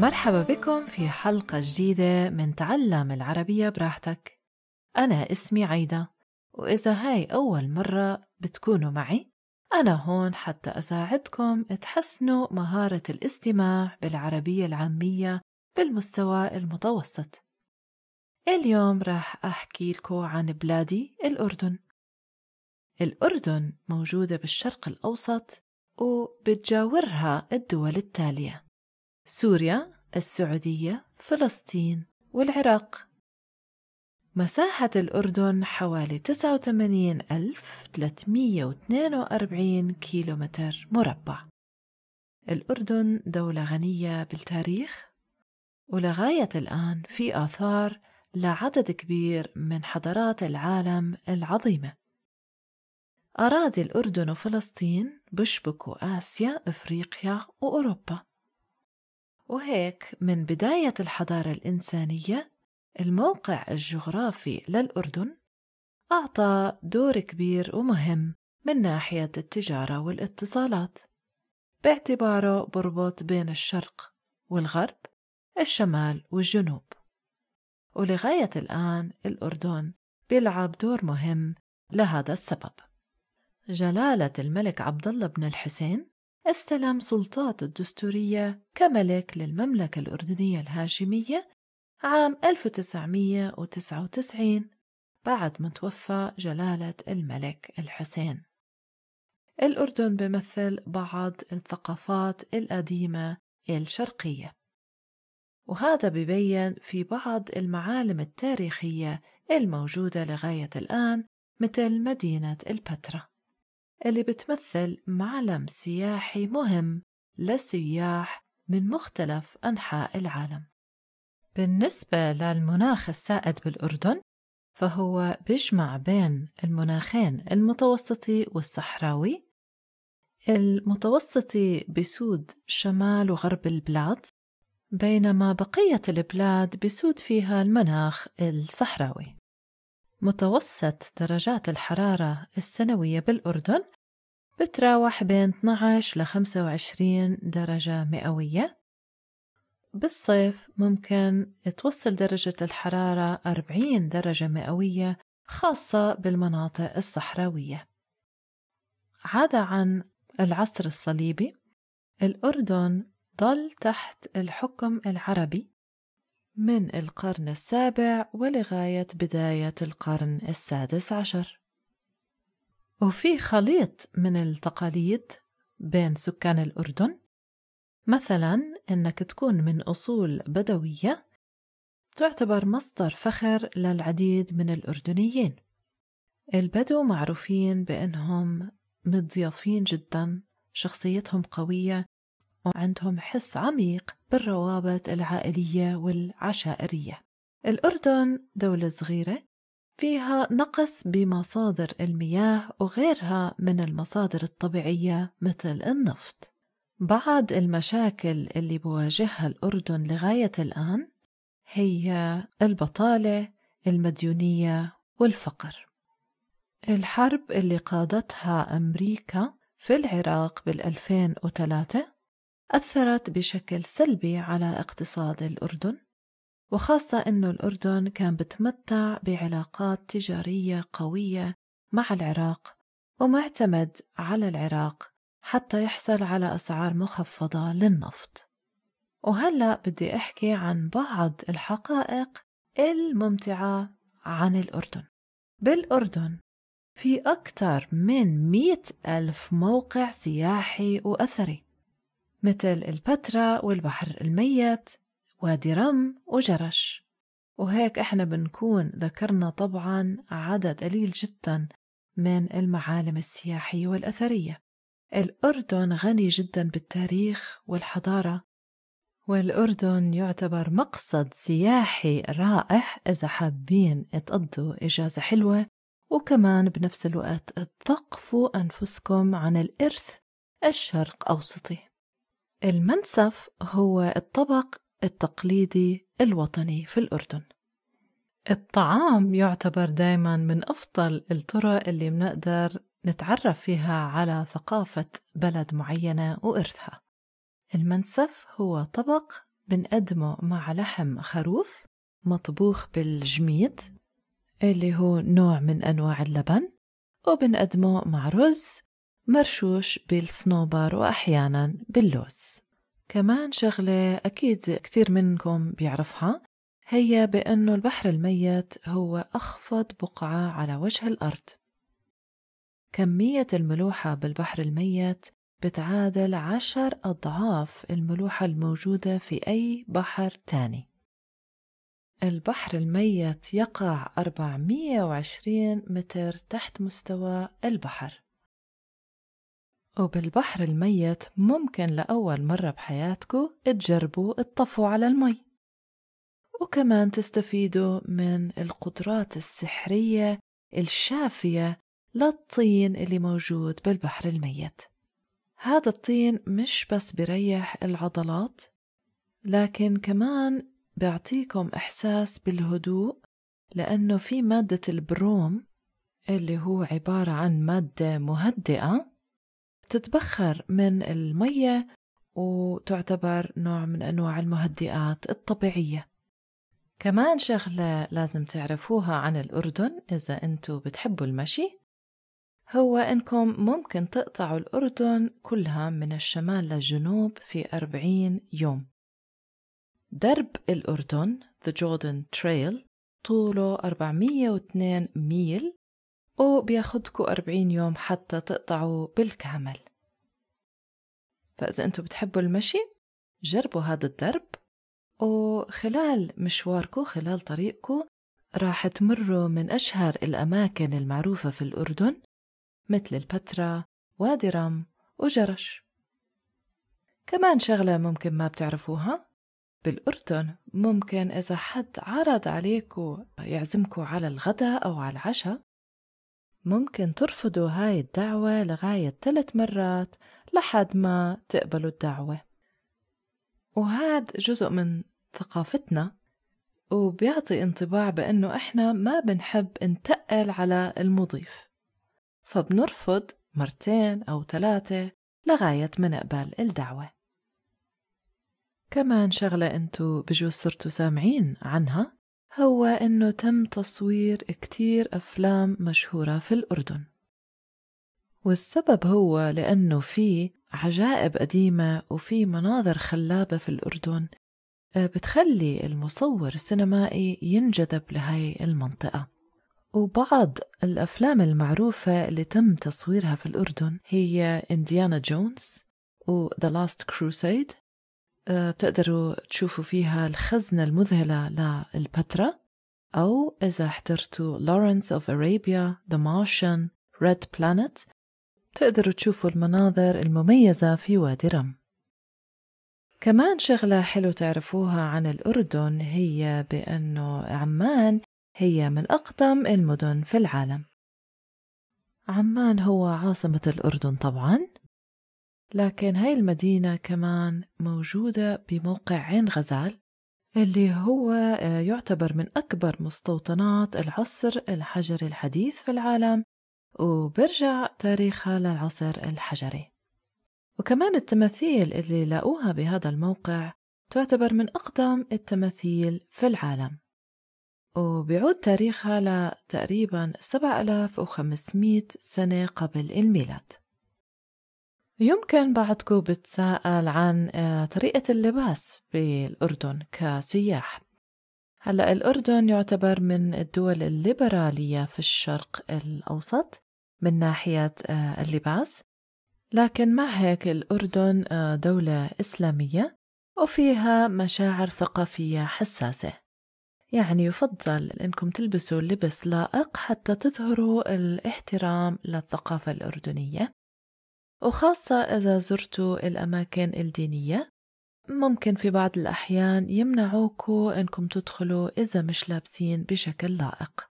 مرحبا بكم في حلقة جديدة من تعلم العربية براحتك. أنا اسمي عايدة وإذا هاي أول مرة بتكونوا معي أنا هون حتى أساعدكم تحسنوا مهارة الاستماع بالعربية العامية بالمستوى المتوسط. اليوم راح أحكي لكم عن بلادي الأردن. الأردن موجودة بالشرق الأوسط وبتجاورها الدول التالية. سوريا، السعودية، فلسطين والعراق. مساحة الأردن حوالي 89342 كيلومتر مربع. الأردن دولة غنية بالتاريخ ولغاية الآن في آثار لعدد كبير من حضارات العالم العظيمة. أراضي الأردن وفلسطين بشبكوا آسيا، إفريقيا وأوروبا. وهيك من بداية الحضارة الإنسانية الموقع الجغرافي للأردن أعطى دور كبير ومهم من ناحية التجارة والاتصالات باعتباره بربط بين الشرق والغرب الشمال والجنوب. ولغاية الآن الأردن بيلعب دور مهم لهذا السبب. جلالة الملك عبد الله بن الحسين استلم سلطاته الدستورية كملك للمملكة الأردنية الهاشمية عام 1999 بعد ما توفى جلالة الملك الحسين. الأردن بمثل بعض الثقافات القديمة الشرقية. وهذا ببين في بعض المعالم التاريخية الموجودة لغاية الآن مثل مدينة البتراء. اللي بتمثل معلم سياحي مهم للسياح من مختلف أنحاء العالم. بالنسبة للمناخ السائد بالأردن فهو بيجمع بين المناخين المتوسطي والصحراوي. المتوسطي بسود شمال وغرب البلاد بينما بقية البلاد بسود فيها المناخ الصحراوي. متوسط درجات الحرارة السنوية بالأردن بتراوح بين 12 ل 25 درجة مئوية. بالصيف ممكن توصل درجة الحرارة 40 درجة مئوية خاصة بالمناطق الصحراوية. عدا عن العصر الصليبي الأردن ظل تحت الحكم العربي من القرن السابع ولغاية بداية القرن السادس عشر. وفي خليط من التقاليد بين سكان الأردن مثلا إنك تكون من أصول بدوية تعتبر مصدر فخر للعديد من الأردنيين. البدو معروفين بأنهم مضيافين جدا شخصيتهم قوية وعندهم حس عميق بالروابط العائلية والعشائرية. الأردن دولة صغيرة فيها نقص بمصادر المياه وغيرها من المصادر الطبيعية مثل النفط. بعض المشاكل اللي بواجهها الأردن لغاية الآن هي البطالة المديونية والفقر. الحرب اللي قادتها أمريكا في العراق بال2003 أثرت بشكل سلبي على اقتصاد الأردن وخاصة أنه الأردن كان بتمتع بعلاقات تجارية قوية مع العراق ومعتمد على العراق حتى يحصل على أسعار مخفضة للنفط. وهلأ بدي أحكي عن بعض الحقائق الممتعة عن الأردن. بالأردن في أكثر من مئة ألف موقع سياحي وأثري. مثل البتراء والبحر الميت وادي رم وجرش. وهيك إحنا بنكون ذكرنا طبعا عدد قليل جدا من المعالم السياحية والأثرية. الأردن غني جدا بالتاريخ والحضارة والأردن يعتبر مقصد سياحي رائع إذا حابين تقضوا إجازة حلوة. وكمان بنفس الوقت تثقفوا أنفسكم عن الإرث الشرق أوسطي. المنسف هو الطبق التقليدي الوطني في الأردن. الطعام يعتبر دايما من أفضل الطرق اللي بنقدر نتعرف فيها على ثقافة بلد معينة وإرثها. المنسف هو طبق بنقدمه مع لحم خروف مطبوخ بالجميد اللي هو نوع من أنواع اللبن وبنقدمه مع رز مرشوش بالصنوبر وأحيانا باللوز. كمان شغلة أكيد كثير منكم بيعرفها هي بأنه البحر الميت هو أخفض بقعة على وجه الأرض. كمية الملوحة بالبحر الميت بتعادل عشر أضعاف الملوحة الموجودة في أي بحر تاني. البحر الميت يقع 420 متر تحت مستوى البحر. وبالبحر الميت ممكن لأول مرة بحياتكم تجربوا الطفو على المي. وكمان تستفيدوا من القدرات السحرية الشافية للطين اللي موجود بالبحر الميت. هذا الطين مش بس بريح العضلات لكن كمان بيعطيكم إحساس بالهدوء لأنه في مادة البروم اللي هو عبارة عن مادة مهدئة تتبخر من المية وتعتبر نوع من أنواع المهدئات الطبيعية. كمان شغلة لازم تعرفوها عن الأردن إذا أنتوا بتحبوا المشي هو إنكم ممكن تقطعوا الأردن كلها من الشمال للجنوب في 40 يوم. درب الأردن The Jordan Trail طوله 402 ميل وبياخدكوا 40 يوم حتى تقطعوا بالكامل. فإذا أنتوا بتحبوا المشي جربوا هذا الدرب وخلال مشواركم خلال طريقكم راح تمروا من أشهر الأماكن المعروفة في الأردن مثل البتراء وادي رم وجرش. كمان شغلة ممكن ما بتعرفوها بالأردن ممكن إذا حد عرض عليكم يعزمكم على الغداء أو على العشاء ممكن ترفضوا هاي الدعوة لغاية ثلاث مرات لحد ما تقبلوا الدعوة. وهذا جزء من ثقافتنا وبيعطي انطباع بأنه إحنا ما بنحب نتقل على المضيف. فبنرفض مرتين أو ثلاثة لغاية ما نقبل الدعوة. كمان شغلة أنتو بجوز صرتوا سامعين عنها هو أنه تم تصوير كتير أفلام مشهورة في الأردن. والسبب هو لأنه في عجائب قديمة وفي مناظر خلابة في الأردن آه، بتخلي المصور السينمائي ينجذب لهي المنطقة. وبعض الأفلام المعروفة اللي تم تصويرها في الأردن هي إنديانا جونز و The Last Crusade بتقدروا تشوفوا فيها الخزنة المذهلة للبتراء أو إذا حضرتوا Lawrence of Arabia, The Martian, Red Planet بتقدروا تشوفوا المناظر المميزة في وادي رم. كمان شغلة حلو تعرفوها عن الأردن هي بأنه عمان هي من أقدم المدن في العالم. عمان هو عاصمة الأردن طبعا. لكن هاي المدينة كمان موجودة بموقع عين غزال اللي هو آه، يعتبر من أكبر مستوطنات العصر الحجري الحديث في العالم وبرجع تاريخها للعصر الحجري. وكمان التماثيل اللي لاقوها بهذا الموقع تعتبر من أقدم التماثيل في العالم. وبيعود تاريخها لتقريبا 7500 سنة قبل الميلاد. يمكن بعدكم بتساءل عن آه، طريقة اللباس بالأردن كسياح. هلأ الأردن يعتبر من الدول الليبرالية في الشرق الأوسط من ناحية آه، اللباس. لكن مع هيك الأردن آه، دولة إسلامية وفيها مشاعر ثقافية حساسة. يعني يفضل أنكم تلبسوا لبس لائق حتى تظهروا الاحترام للثقافة الأردنية. وخاصة إذا زرتوا الأماكن الدينية ممكن في بعض الأحيان يمنعوكوا إنكم تدخلوا إذا مش لابسين بشكل لائق.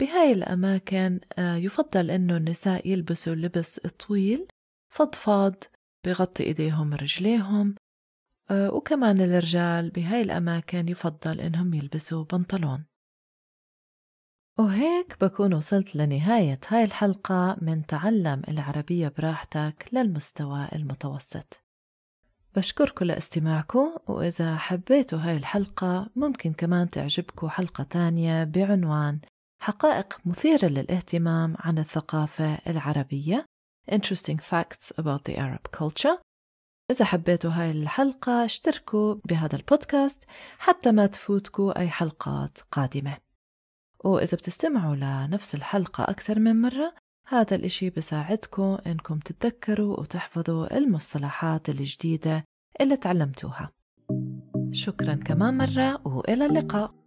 بهاي الأماكن آه، يفضل إنه النساء يلبسوا لبس طويل فضفاض بغطي إيديهم ورجليهم آه، وكمان الرجال بهاي الأماكن يفضل إنهم يلبسوا بنطلون. وهيك بكون وصلت لنهاية هاي الحلقة من تعلم العربية براحتك للمستوى المتوسط. بشكركم لاستماعكم وإذا حبيتوا هاي الحلقة ممكن كمان تعجبكم حلقة تانية بعنوان حقائق مثيرة للاهتمام عن الثقافة العربية Interesting Facts about the Arab Culture. إذا حبيتوا هاي الحلقة اشتركوا بهذا البودكاست حتى ما تفوتكوا أي حلقات قادمة. وإذا بتستمعوا لنفس الحلقة أكثر من مرة هذا الإشي بساعدكم إنكم تتذكروا وتحفظوا المصطلحات الجديدة اللي تعلمتوها. شكرا كمان مرة وإلى اللقاء.